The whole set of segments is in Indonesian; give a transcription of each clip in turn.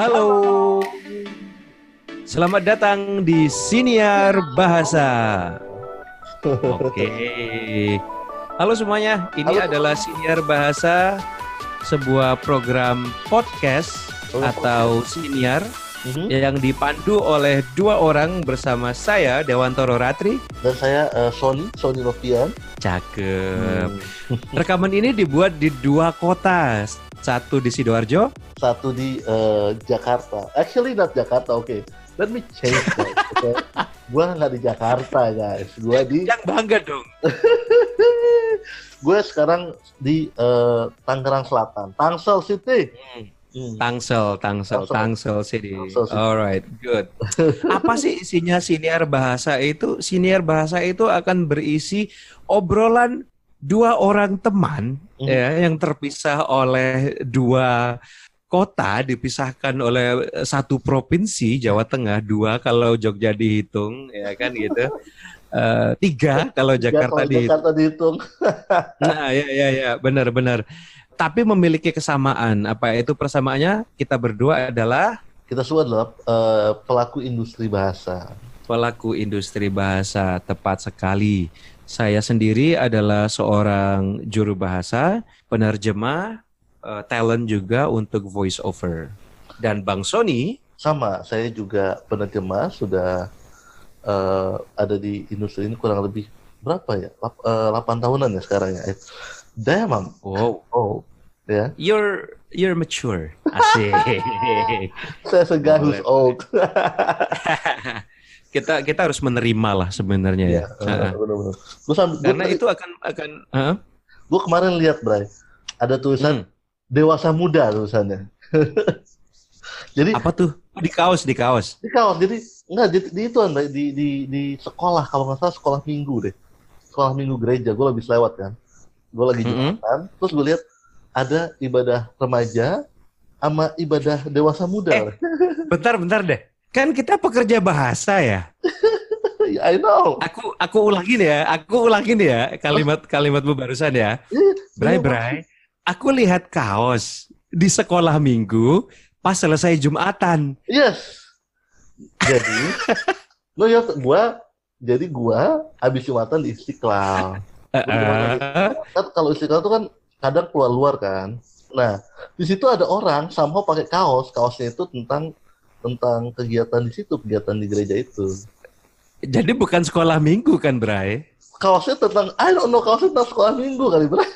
Halo. Selamat datang di Siniar Bahasa. Oke. Halo semuanya, ini Halo. adalah Siniar Bahasa, sebuah program podcast Oh, atau siniar Mhm. yang dipandu oleh dua orang bersama saya Dewantoro Ratri. Dan saya eh, Sony, Sony Novian. Cakep. Hmm. Rekaman ini dibuat di dua kota, satu di sidoarjo, Satu di eh, Jakarta. Actually not Jakarta, oke. Let me change that. okay? Gua nggak di Jakarta, guys. Gua di yang bangga dong. gue sekarang di eh, Tangerang Selatan, Tangsel City. Hmm. Tangsel, Tangsel, Tangsel. Tangsel City. Tangsel City. Alright, good. Apa sih isinya siniar bahasa itu? Siniar bahasa itu akan berisi obrolan dua orang teman Hmm. ya yang terpisah oleh dua kota dipisahkan oleh satu provinsi Jawa Tengah dua kalau Jogja dihitung ya kan gitu Eh, tiga kalau Ya, Jakarta kalau dihitung Jakarta dihitung. Nah, ya ya ya, benar-benar. Tapi memiliki kesamaan. Apa itu persamaannya? Kita berdua adalah Kita semua adalah eh, pelaku industri bahasa. pelaku industri bahasa, tepat sekali. Saya sendiri adalah seorang juru bahasa, penerjemah, eh, talent juga untuk voice over. Dan Bang Sony, Sama, saya juga penerjemah sudah eh, ada di industri ini kurang lebih berapa ya? Lap- eh, 8 tahunan ya sekarang ya. Damn, wow, old. Ya, you're you're mature. Asik. saya segar who's old. kita kita harus menerima lah sebenarnya ya. Sambil, gua, Karena itu akan akan Hah? gua kemarin lihat, Bray, ada tulisan Hmm. Dewasa muda tulisannya. jadi Apa tuh? Oh, Di kaos, di kaos. di kawan, jadi enggak di, di itu di, di di sekolah kalau nggak salah sekolah minggu deh, sekolah minggu gereja. Gue habis lewat kan, gue lagi Mm-mm. jumatan, terus gue lihat ada ibadah remaja sama ibadah dewasa muda. Eh. Bentar, bentar deh. Kan kita pekerja bahasa ya. I know. Aku aku ulangin ya. Aku ulangin ya kalimat kalimatmu barusan ya. Bray, Bray. Aku lihat kaos di sekolah minggu pas selesai Jumatan. Yes. Jadi, lo ya gua jadi gua habis jumatan di Istiqlal. Eh. Kan kalau Istiqlal tuh kan kadang keluar luar kan. Nah, di situ ada orang somehow pakai kaos, kaosnya itu tentang tentang kegiatan di situ, kegiatan di gereja itu. Jadi bukan sekolah minggu kan, Bray? Kaosnya tentang I don't know kaosnya tentang sekolah minggu kali, Bro.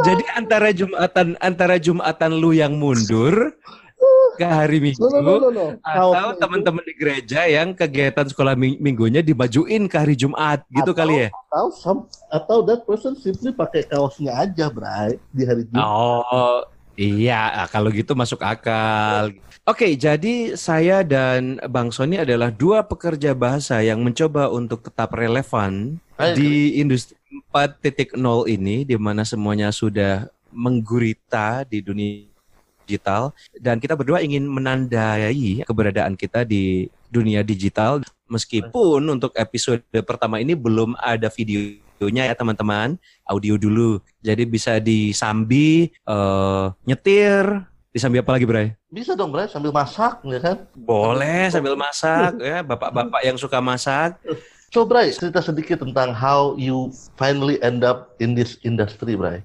Jadi antara Jumatan antara Jumatan lu yang mundur ke hari Minggu No, no, no, no, no. atau teman-teman di gereja yang kegiatan sekolah ming- minggunya dimajuin ke hari Jumat gitu Atau- kali ya? atau some, atau that person simply pakai kaosnya aja, Bray, di hari Jumat. Oh, iya, ah, kalau gitu masuk akal. Oke, jadi saya dan Bang Sony adalah dua pekerja bahasa yang mencoba untuk tetap relevan Ayo, di industri 4.0 ini, di mana semuanya sudah menggurita di dunia digital, dan kita berdua ingin menandai keberadaan kita di dunia digital, meskipun untuk episode pertama ini belum ada videonya ya teman-teman, audio dulu. Jadi bisa disambi, eh, nyetir, disambi apa lagi Bray? Bisa dong, Bray, sambil masak, ya kan? Boleh sambil masak ya, bapak-bapak yang suka masak. So, Bray, cerita sedikit tentang how you finally end up in this industry, Bray.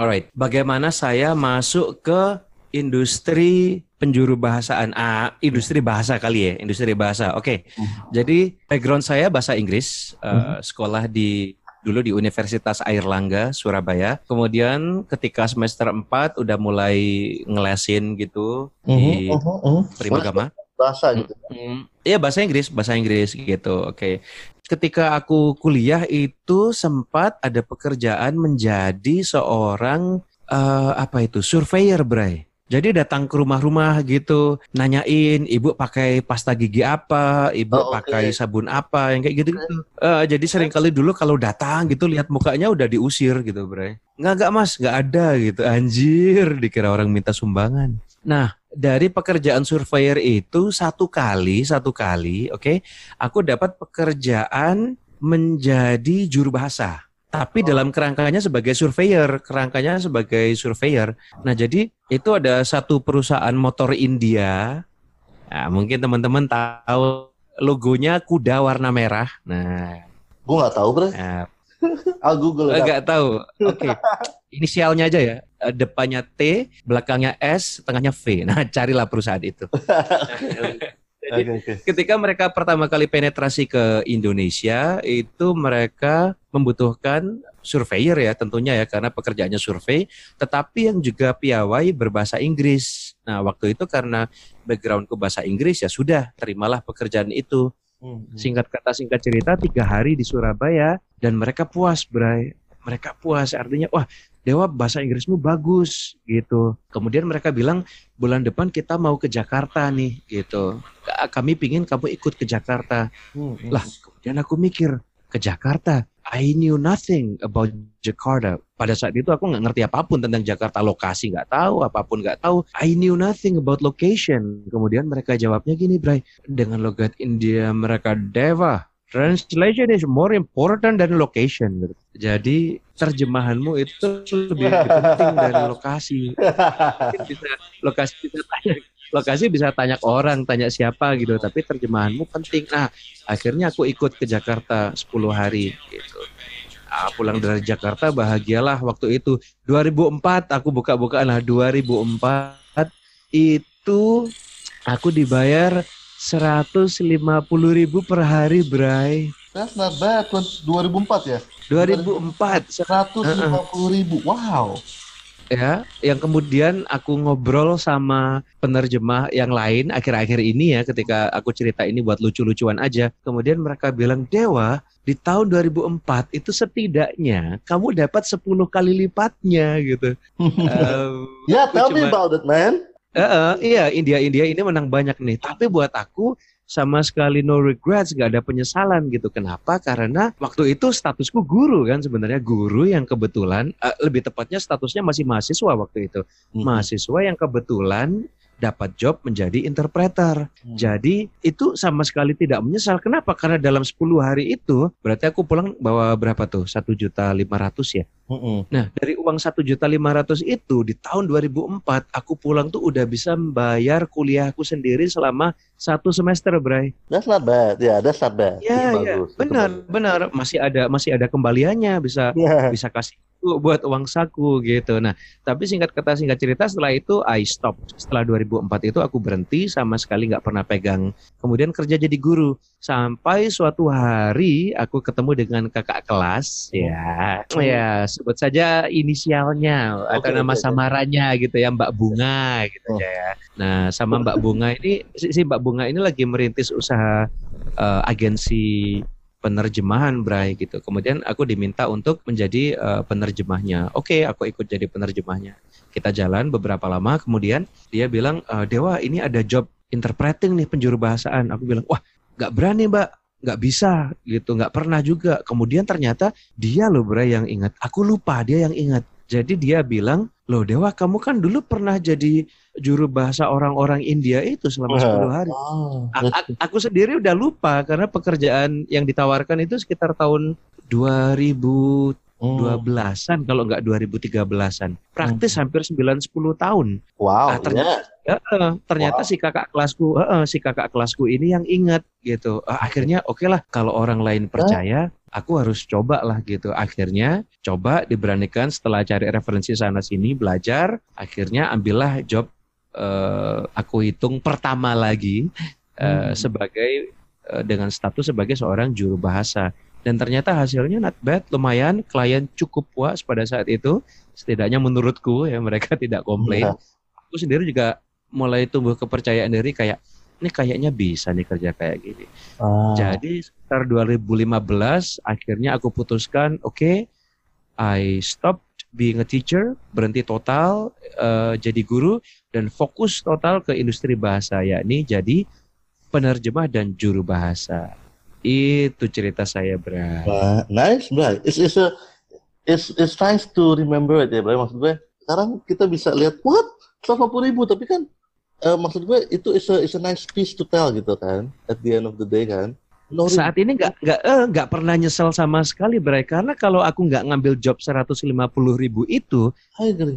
Alright, bagaimana saya masuk ke industri penjuru bahasaan? Ah, industri bahasa kali ya, industri bahasa. Oke, jadi background saya bahasa Inggris, eh, sekolah di dulu di Universitas Airlangga Surabaya. Kemudian ketika semester 4 udah mulai ngelesin gitu di Mhm, mhm, mhm. Primagama. Bahasa gitu. Hmm, Iya bahasa Inggris, bahasa Inggris gitu. Oke. Ketika aku kuliah itu sempat ada pekerjaan menjadi seorang eh, apa itu surveyor, Bray. Jadi datang ke rumah-rumah gitu, nanyain ibu pakai pasta gigi apa, ibu Oh, oke. pakai sabun apa, yang kayak gitu-gitu. Eh, jadi sering kali dulu kalau datang gitu lihat mukanya udah diusir gitu, Bray. Nggak nggak mas, nggak ada gitu. Anjir, dikira orang minta sumbangan. Nah, dari pekerjaan surveyor itu satu kali, satu kali, oke, aku dapat pekerjaan menjadi juru bahasa. tapi dalam kerangkanya sebagai surveyor, kerangkanya sebagai surveyor. Nah, jadi itu ada satu perusahaan motor India. Nah, mungkin teman-teman tahu logonya kuda warna merah. Nah, Gue nggak tahu bre. nah Ah Google tahu. Oke. Inisialnya aja ya. Eh, Depannya T, belakangnya S, tengahnya V. Nah, carilah perusahaan itu. Jadi Oke oke. ketika mereka pertama kali penetrasi ke Indonesia itu mereka membutuhkan surveyor ya tentunya ya karena pekerjaannya survei tetapi yang juga piawai berbahasa Inggris. Nah, waktu itu karena backgroundku bahasa Inggris ya sudah terimalah pekerjaan itu. Hmm. Singkat kata singkat cerita tiga hari di Surabaya dan mereka puas, Bray. Mereka puas artinya wah Dewa bahasa Inggrismu bagus gitu. Kemudian mereka bilang bulan depan kita mau ke Jakarta nih gitu. Ka- Kami pingin kamu ikut ke Jakarta. Hmm. Lah kemudian aku mikir ke Jakarta. I knew nothing about Jakarta. Pada saat itu aku nggak ngerti apa pun tentang Jakarta, lokasi nggak tahu, apa pun nggak tahu. I knew nothing about location. Kemudian mereka jawabnya gini, Bray, dengan logat India mereka Deva. Translation is more important than location. Jadi terjemahanmu itu lebih penting dari lokasi. Bisa lokasi bisa tanya lokasi bisa tanya orang, tanya siapa gitu, tapi terjemahanmu penting. Nah, akhirnya aku ikut ke Jakarta 10 hari gitu. Ah, pulang dari Jakarta bahagialah waktu itu 2004 aku buka-bukaan lah 2004 itu aku dibayar 150 ribu per hari Bray That's not bad. 2004 ya. 2004 150 ribu. Wow. ya yang kemudian aku ngobrol sama penerjemah yang lain akhir-akhir ini ya ketika aku cerita ini buat lucu-lucuan aja kemudian mereka bilang Dewa di tahun 2004 itu setidaknya kamu dapat 10 kali lipatnya gitu Em, Ya, aku tell me about it, man. Eh, eh, iya India India ini menang banyak nih. Tapi buat aku sama sekali no regrets gak ada penyesalan gitu. Kenapa? Karena waktu itu statusku guru kan sebenarnya. Guru yang kebetulan eh, lebih tepatnya statusnya masih mahasiswa waktu itu. Hmm. mahasiswa yang kebetulan dapat job menjadi interpreter. Hmm. Jadi itu sama sekali tidak menyesal. Kenapa? Karena dalam 10 hari itu berarti aku pulang bawa berapa tuh? Satu juta lima ratus ya. Mm-mm. Nah dari uang satu juta lima ratus itu di tahun 2004 aku pulang tuh udah bisa membayar kuliahku sendiri selama satu semester, Bray. That's not bad. Ya, that's not bad. Ya, bagus, itu benar, benar. Masih ada masih ada kembaliannya bisa Ya. bisa kasih itu buat uang saku gitu. Nah, tapi singkat kata singkat cerita setelah itu I stop. Setelah 2004 itu aku berhenti sama sekali nggak pernah pegang. Kemudian kerja jadi guru sampai suatu hari aku ketemu dengan kakak kelas ya. Ya, sebut saja inisialnya atau nama oke. samarannya gitu ya Mbak Bunga gitu Oh. ya. Nah, sama Mbak Bunga ini si, si Mbak Bunga ini lagi merintis usaha eh, agensi penerjemahan Bray gitu. Kemudian aku diminta untuk menjadi eh, penerjemahnya. Oke, aku ikut jadi penerjemahnya. Kita jalan beberapa lama, kemudian dia bilang, "Eh, Dewa ini ada job interpreting nih penjuru bahasaan. Aku bilang, wah nggak berani mbak, nggak bisa gitu, nggak pernah juga. Kemudian ternyata dia loh Bray yang ingat. Aku lupa dia yang ingat. Jadi dia bilang, loh Dewa kamu kan dulu pernah jadi juru bahasa orang-orang India itu selama 10 hari. Oh, A- a- aku sendiri udah lupa karena pekerjaan yang ditawarkan itu sekitar tahun 2012-an hmm. kalau nggak 2013-an. Praktis hampir 9 10 tahun. Wow, Ah, ternyata- ya. Heeh, ternyata Wow. si kakak kelasku, heeh, si kakak kelasku ini yang ingat gitu. Ah, akhirnya oke lah kalau orang lain percaya, aku harus coba lah gitu. Akhirnya coba diberanikan setelah cari referensi sana sini belajar, akhirnya ambillah job eh, aku hitung pertama lagi eh, Hmm. sebagai eh, dengan status sebagai seorang juru bahasa. Dan ternyata hasilnya not bad, lumayan, klien cukup puas pada saat itu. Setidaknya menurutku ya mereka tidak komplain Iya. aku sendiri juga mulai tumbuh kepercayaan diri kayak ini kayaknya bisa nih kerja kayak gini. Ah. Jadi sekitar 2015 akhirnya aku putuskan oke I stopped being a teacher, berhenti total eh, jadi guru dan fokus total ke industri bahasa yakni jadi penerjemah dan juru bahasa. Itu cerita saya, Bra. Wah, nice, Bray. It's, it's, a, it's, it's nice to remember it ya, Bray. Maksud gue, sekarang kita bisa lihat, what? 150 ribu, tapi kan, eh, maksud gue, itu is a, is a nice piece to tell gitu kan, at the end of the day kan. No saat ini nggak nggak eh, nggak pernah nyesel sama sekali Bray karena kalau aku nggak ngambil job 150 ribu itu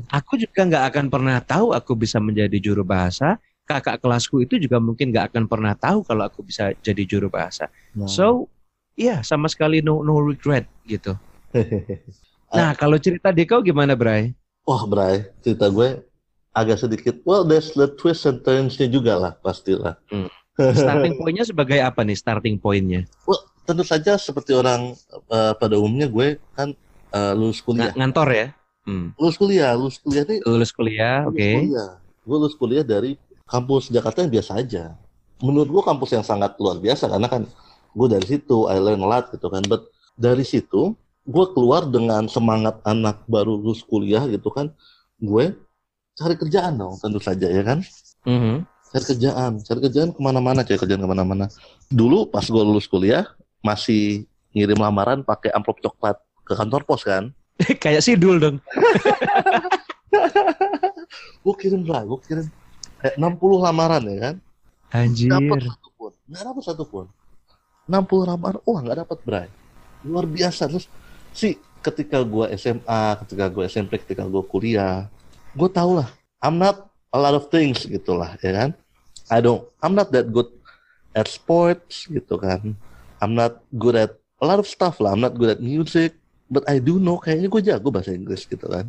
aku juga nggak akan pernah tahu aku bisa menjadi juru bahasa kakak kelasku itu juga mungkin nggak akan pernah tahu kalau aku bisa jadi juru bahasa Nah. so iya sama sekali no no regret gitu nah kalau cerita Deko gimana Bray Wah, Bray, cerita gue agak sedikit, well, there's the twist and turns-nya juga lah, pastilah. Hmm. starting pointnya sebagai apa nih starting pointnya well, tentu saja seperti orang eh, pada umumnya gue kan eh, lulus kuliah. Ng- ngantor ya Hmm. Lulus kuliah, lulus kuliah nih, lulus kuliah lulus oke kuliah. Gue lulus kuliah dari kampus Jakarta yang biasa aja. Menurut gue kampus yang sangat luar biasa karena kan gue dari situ, I learn a lot gitu kan. But dari situ, gue keluar dengan semangat anak baru lulus kuliah gitu kan. Gue cari kerjaan dong, tentu saja ya kan. Mhm. cari kerjaan, cari kerjaan ke mana-mana, cari kerjaan ke mana-mana. Dulu pas gue lulus kuliah masih ngirim lamaran pakai amplop coklat ke kantor pos kan. kayak sidul dong Gue kirim lah, gue kirim kayak 60 lamaran ya kan. anjir Dapat satu pun, nggak dapat satu pun. 60 lamaran, wah nggak dapat Bray. Luar biasa terus sih ketika gue SMA, ketika gue SMP, ketika gue kuliah, gue tau lah, I'm not a lot of things gitulah ya kan. I don't, I'm not that good at sports gitu kan. I'm not good at a lot of stuff lah. I'm not good at music, but I do know kayaknya gue jago bahasa Inggris gitu kan.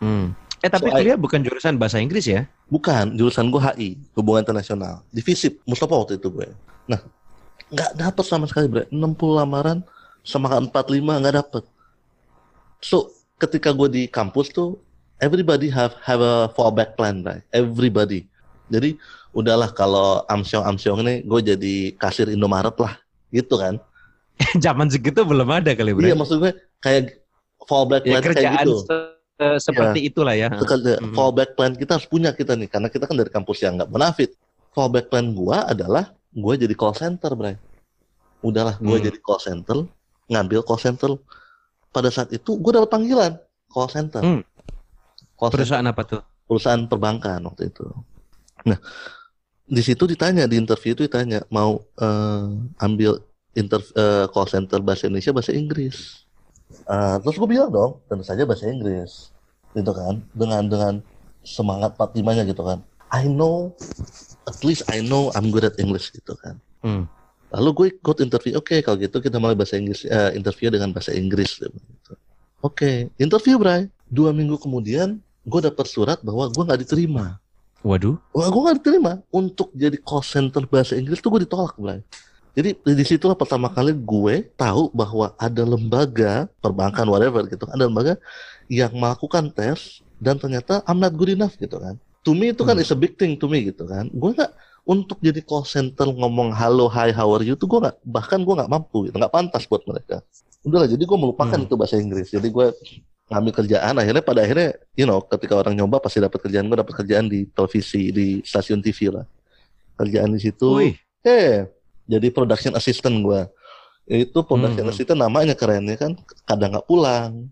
Hmm. Eh tapi So, I- kuliah bukan jurusan bahasa Inggris ya? Bukan, jurusan gue HI, hubungan internasional. Di FISIP, Mustafa waktu itu gue. Nah, nggak dapet sama sekali, bre. 60 lamaran, sama 45 nggak dapet. So, ketika gue di kampus tuh, everybody have have a fallback plan, bre. Everybody. Jadi, udahlah kalau amsyong-amsyong ini, gue jadi kasir Indomaret lah. Gitu kan. Zaman segitu belum ada kali bro. Iya, maksud gue kayak fallback ya plan kayak gitu. Eh, seperti itulah ya. Mhm. fallback plan kita harus punya kita nih karena kita kan dari kampus yang nggak benefit fallback plan gua adalah gua jadi call center bray udahlah gua Hmm. jadi call center ngambil call center pada saat itu gua dapat panggilan call center Hmm. call center, Perusahaan apa tuh? perusahaan perbankan waktu itu nah di situ ditanya di interview itu ditanya mau eh, ambil inter eh, call center bahasa Indonesia bahasa Inggris Eh, terus gue bilang dong tentu saja bahasa Inggris gitu kan dengan dengan semangat 45 nya gitu kan I know at least I know I'm good at English gitu kan Hmm. lalu gue ikut interview oke kalau gitu kita mulai bahasa Inggris eh, interview dengan bahasa Inggris gitu. oke interview Bray dua minggu kemudian gue dapat surat bahwa gue nggak diterima Waduh. Wah, gue gak diterima untuk jadi call center bahasa Inggris tuh gue ditolak, Bray. Jadi di situlah pertama kali gue tahu bahwa ada lembaga perbankan whatever gitu, ada lembaga yang melakukan tes dan ternyata I'm not good enough gitu kan. To me itu kan Hmm. is a big thing to me gitu kan. Gue nggak untuk jadi call center ngomong halo hi how are you tuh gue nggak bahkan gue nggak mampu gitu, nggak pantas buat mereka. Udahlah, jadi gue melupakan Hmm. itu bahasa Inggris. Jadi gue ngambil kerjaan akhirnya pada akhirnya you know ketika orang nyoba pasti dapat kerjaan gue dapat kerjaan di televisi di stasiun TV lah kerjaan di situ eh jadi production assistant gue itu production Hmm. assistant namanya keren ya kan kadang nggak pulang.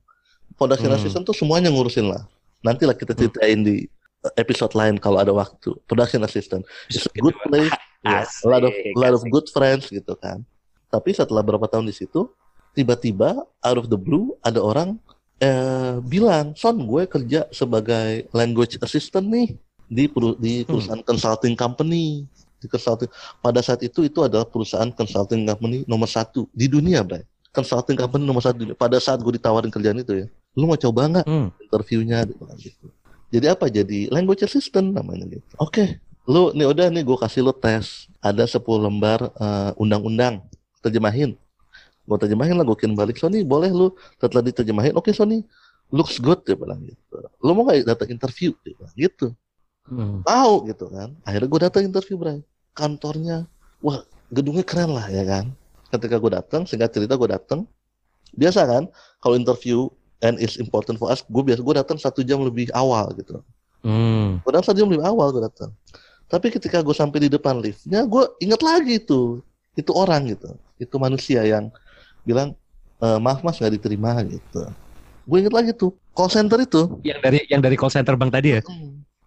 Production Hmm. assistant tuh semuanya ngurusin lah. Nantilah kita ceritain di episode lain kalau ada waktu. Production assistant. It's a good place. Ya, a lot of a lot of good friends gitu kan. Tapi setelah beberapa tahun di situ tiba-tiba out of the blue ada orang eh, bilang son gue kerja sebagai language assistant nih di peru- di perusahaan consulting company di consulting pada saat itu itu adalah perusahaan consulting company nomor satu di dunia Bray consulting company nomor satu di dunia. pada saat gue ditawarin kerjaan itu ya lu mau coba nggak Hmm. interviewnya gitu. Jadi apa? Jadi language assistant namanya gitu. Oke, lu nih udah nih gue kasih lu tes. Ada 10 lembar eh, undang-undang terjemahin. Gue terjemahin lah, gue kirim balik Sony. Boleh lu setelah diterjemahin, oke Sony, looks good dia bilang gitu. Lu mau nggak datang interview? Dia bilang gitu. Hmm. Mau gitu kan. Akhirnya gue datang interview Bray. Kantornya, wah gedungnya keren lah ya kan. Ketika gue datang, singkat cerita gue datang. Biasa kan, kalau interview and it's important for us, gue biasa gue datang satu jam lebih awal gitu. Hmm. Gue datang satu jam lebih awal gue datang. Tapi ketika gue sampai di depan liftnya, gue inget lagi itu, itu orang gitu, itu manusia yang bilang e, maaf mas nggak diterima gitu. Gue inget lagi tuh, call center itu, Yang dari yang dari call center bank tadi ya?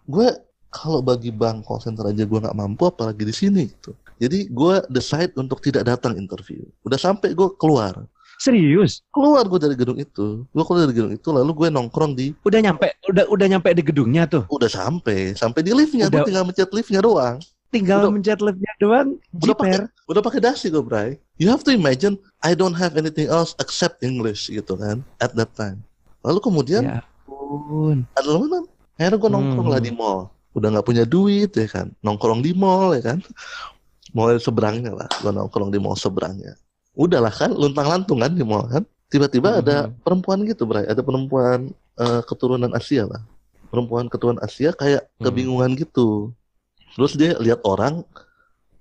gue kalau bagi bank call center aja gue nggak mampu, apalagi di sini gitu. Jadi gue decide untuk tidak datang interview. Udah sampai gue keluar. Serius? Keluar gue dari gedung itu. Gue keluar dari gedung itu lalu gue nongkrong di Udah nyampe, udah udah nyampe di gedungnya tuh. udah sampai, sampai di liftnya. Gue Udah- tinggal mencet liftnya doang. Tinggal Udah- mencet liftnya doang, Udah pakai jiper. udah pakai dasi gue, Bray. You have to imagine I don't have anything else except English gitu kan at that time. Lalu kemudian Ya ampun. ada mana? Akhirnya gue nongkrong Hmm. lah di mall. Udah nggak punya duit ya kan, nongkrong di mall ya kan. Mall seberangnya lah, gue nongkrong di mall seberangnya. Udahlah kan, luntang lantung kan di mall kan. Tiba-tiba ada Hmm. perempuan gitu, Bray. Ada perempuan eh, keturunan Asia lah. Perempuan keturunan Asia kayak Hmm. kebingungan gitu. Terus dia lihat orang,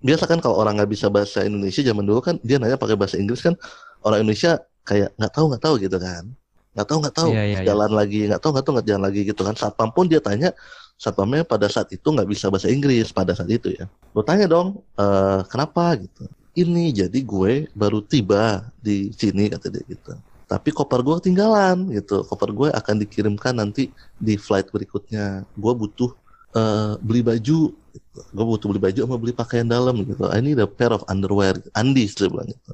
biasa kan kalau orang nggak bisa bahasa Indonesia zaman dulu kan dia nanya pakai bahasa Inggris kan orang Indonesia kayak nggak tahu nggak tahu gitu kan nggak tahu nggak tahu. Iya, iya, iya. jalan lagi nggak tahu nggak tahu nggak jalan lagi gitu kan. Satpam pun dia tanya satpamnya pada saat itu nggak bisa bahasa Inggris pada saat itu ya. Lo tanya dong "Eh, kenapa gitu. Ini jadi gue baru tiba di sini kata dia gitu. Tapi koper gue ketinggalan gitu. Koper gue akan dikirimkan nanti di flight berikutnya. Gue butuh eh, beli baju gitu. gue butuh beli baju sama beli pakaian dalam gitu. I need a pair of underwear. Undies dia bilang gitu.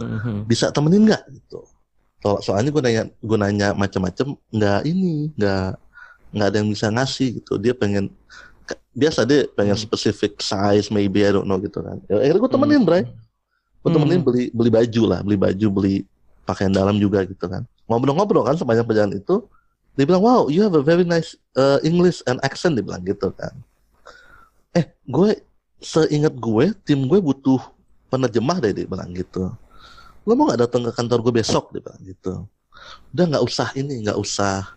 Mhm. bisa temenin nggak gitu so, soalnya gue nanya gue nanya macam-macam nggak ini nggak nggak ada yang bisa ngasih gitu. Dia pengen biasa dia pengen Hmm. specific size maybe I don't know gitu kan. Ya, akhirnya gue temenin Bray. Gue temenin Hmm. beli beli baju lah beli baju beli pakaian dalam juga gitu kan. Ngobrol-ngobrol kan sepanjang perjalanan itu dia bilang wow you have a very nice uh, English and accent dia bilang gitu kan. Eh gue seingat gue tim gue butuh penerjemah deh dia bilang gitu lo mau nggak datang ke kantor gue besok? Dia bilang gitu. Udah nggak usah ini nggak usah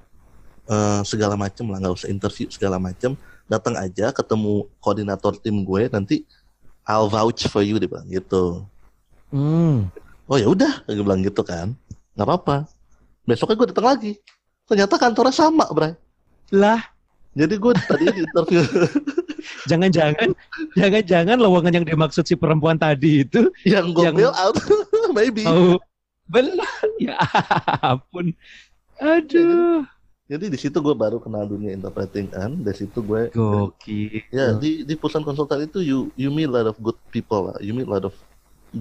eh, segala macem lah nggak usah interview segala macem. Datang aja ketemu koordinator tim gue nanti I'll vouch for you dia bilang gitu. Hmm. oh ya udah gue bilang gitu kan. Nggak apa-apa. Besoknya gue datang lagi. Ternyata kantornya sama Bray. Lah, jadi gue tadi di interview. Jangan-jangan jangan-jangan lowongan yang dimaksud si perempuan tadi itu yang gue Yang- out maybe. Mau belang ya ampun. Aduh. Jadi di situ gue baru kenal dunia interpreting kan? Dari situ gue gokil. Ya di di perusahaan konsultan itu you you meet a lot of good people lah. You meet a lot of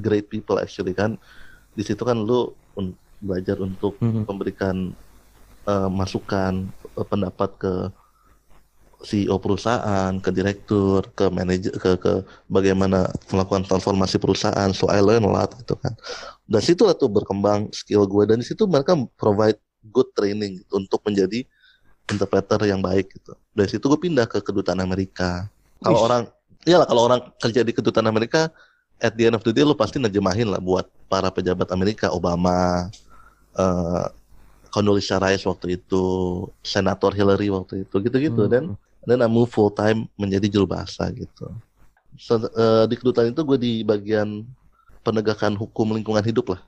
great people actually kan. Di situ kan lu un- belajar untuk Mhm. memberikan eh, masukan eh, pendapat ke CEO perusahaan, ke direktur, ke manajer, ke ke bagaimana melakukan transformasi perusahaan. So I learn a lot gitu kan. Dan situ tuh berkembang skill gue dan di situ mereka provide good training gitu, untuk menjadi interpreter yang baik gitu. Dari situ gue pindah ke kedutaan Amerika. Kalau orang, iyalah kalau orang kerja di kedutaan Amerika, at the end of the day lu pasti nerjemahin lah buat para pejabat Amerika, Obama, eh Condoleezza Rice waktu itu, Senator Hillary waktu itu, gitu-gitu. Hmm. Dan dan I move full time menjadi juru bahasa gitu. So, eh, di kedutaan itu gue di bagian penegakan hukum lingkungan hidup lah,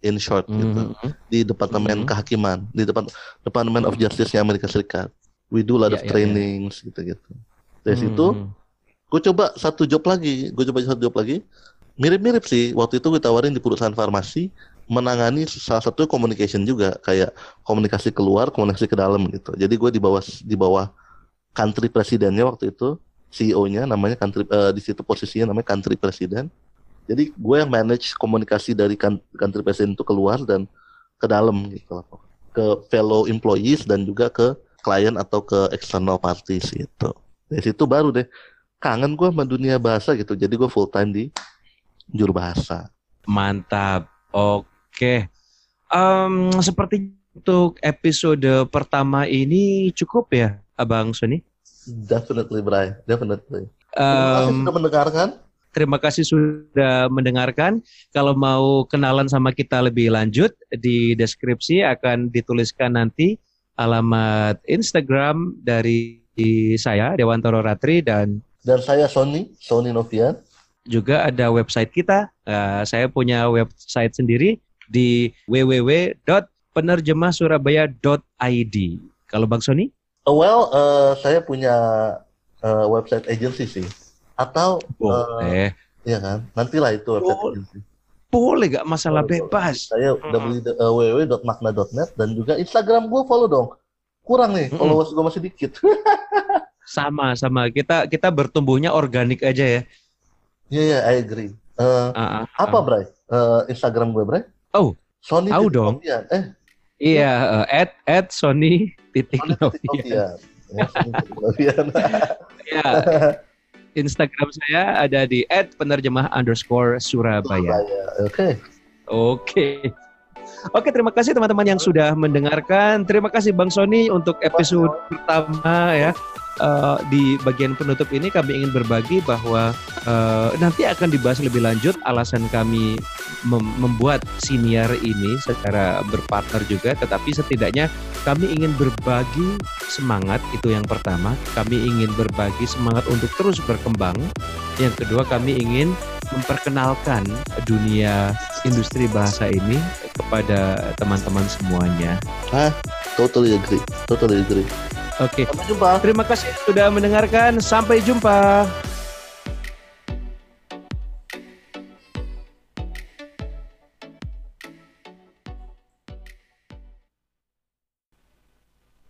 in short gitu Mhm. di departemen Mhm. kehakiman di depan Department of Justice-nya Amerika Serikat. We do a lot Ya, of ya. trainings gitu-gitu. Dari situ Mhm. gue coba satu job lagi, gue coba satu job lagi. Mirip-mirip sih. Waktu itu gue tawarin di perusahaan farmasi menangani salah satu communication juga kayak komunikasi keluar, komunikasi ke dalam gitu. Jadi gue di bawah di bawah country presidennya waktu itu, CEO-nya namanya country eh, di situ posisinya namanya country president. Jadi gue yang manage komunikasi dari country president itu keluar dan ke dalam gitu. Ke fellow employees dan juga ke klien atau ke external parties gitu. Dari situ baru deh kangen gue sama dunia bahasa gitu. Jadi gue full time di juru bahasa. Mantap. Oke. Em, seperti untuk episode pertama ini cukup ya, Abang Sony? Definitely, Bray. Definitely. Terima kasih Em, sudah mendengarkan. terima kasih sudah mendengarkan. Kalau mau kenalan sama kita lebih lanjut, di deskripsi akan dituliskan nanti alamat Instagram dari saya, Dewantoro Ratri, dan Dan saya Sony, Sony Novian. juga ada website kita. Eh, saya punya website sendiri di www.penerjemahsurabaya.id. Kalau Bang Sony? Uh, well, uh, saya punya uh, website agency sih. Atau, uh, Boleh. ya kan? Nantilah itu website Boleh. agency. Boleh gak masalah Boleh, boleh. bebas. Saya uh, www.makna.net dan juga Instagram gue follow dong. Kurang nih, followers gue masih dikit. Sama sama kita kita bertumbuhnya organik aja ya. Iya, iya, I agree. Uh, Ah, ah, apa, ah. Bray? Uh, Instagram gue, Bray? Oh, Sony tahu dong. Eh, Iya, eh, at at Sony titik Novian. Ya, Instagram saya ada di at penerjemah underscore Surabaya. Surabaya. Oke. Oke. Oke, terima kasih teman-teman yang sudah mendengarkan. Terima kasih Bang Sony untuk episode pertama ya. Eh, di bagian penutup ini kami ingin berbagi bahwa eh, nanti akan dibahas lebih lanjut alasan kami mem- membuat siniar ini secara berpartner juga, tetapi setidaknya kami ingin berbagi semangat itu yang pertama. Kami ingin berbagi semangat untuk terus berkembang. Yang kedua kami ingin memperkenalkan dunia industri bahasa ini kepada teman-teman semuanya. Totally agree. Totally agree. Oke, Sampai jumpa. terima kasih sudah mendengarkan. Sampai jumpa.